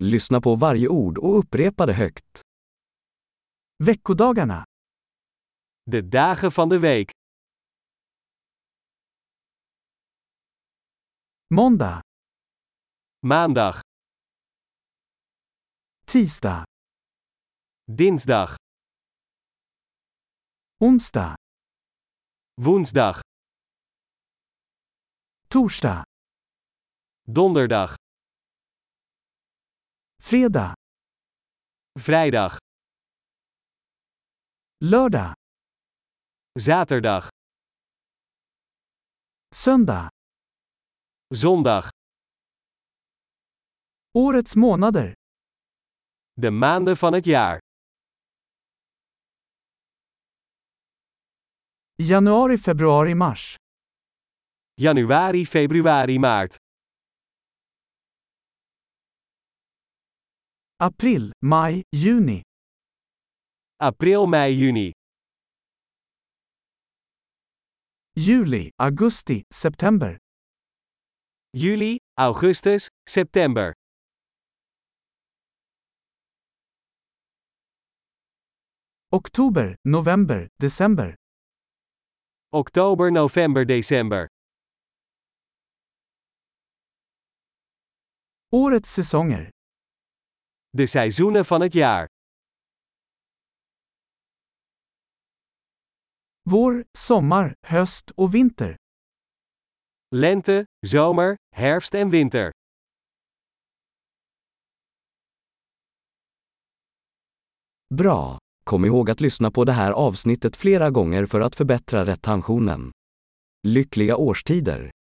Lyssna på varje ord och upprepa det högt. Veckodagarna. De dagen van de week. Måndag, Maandag, tisdag, dinsdag, onsdag, woensdag, torsdag, donderdag, fredag, vrijdag, lördag, zaterdag, söndag. zondag. Årets månader. De maanden van het jaar. Januari, februari, mars. Januari, februari, maart. April, maj, juni. April, mei, juni. Juli, augusti, september. Juli, augustus, september. Oktober, november, december. Oktober, november, december. Årets säsonger. De seizoenen van het jaar. Vår, sommar, höst och vinter. Lente, zomer, herfst en winter. Bra! Kom ihåg att lyssna på det här avsnittet flera gånger för att förbättra retentionen. Lyckliga årstider!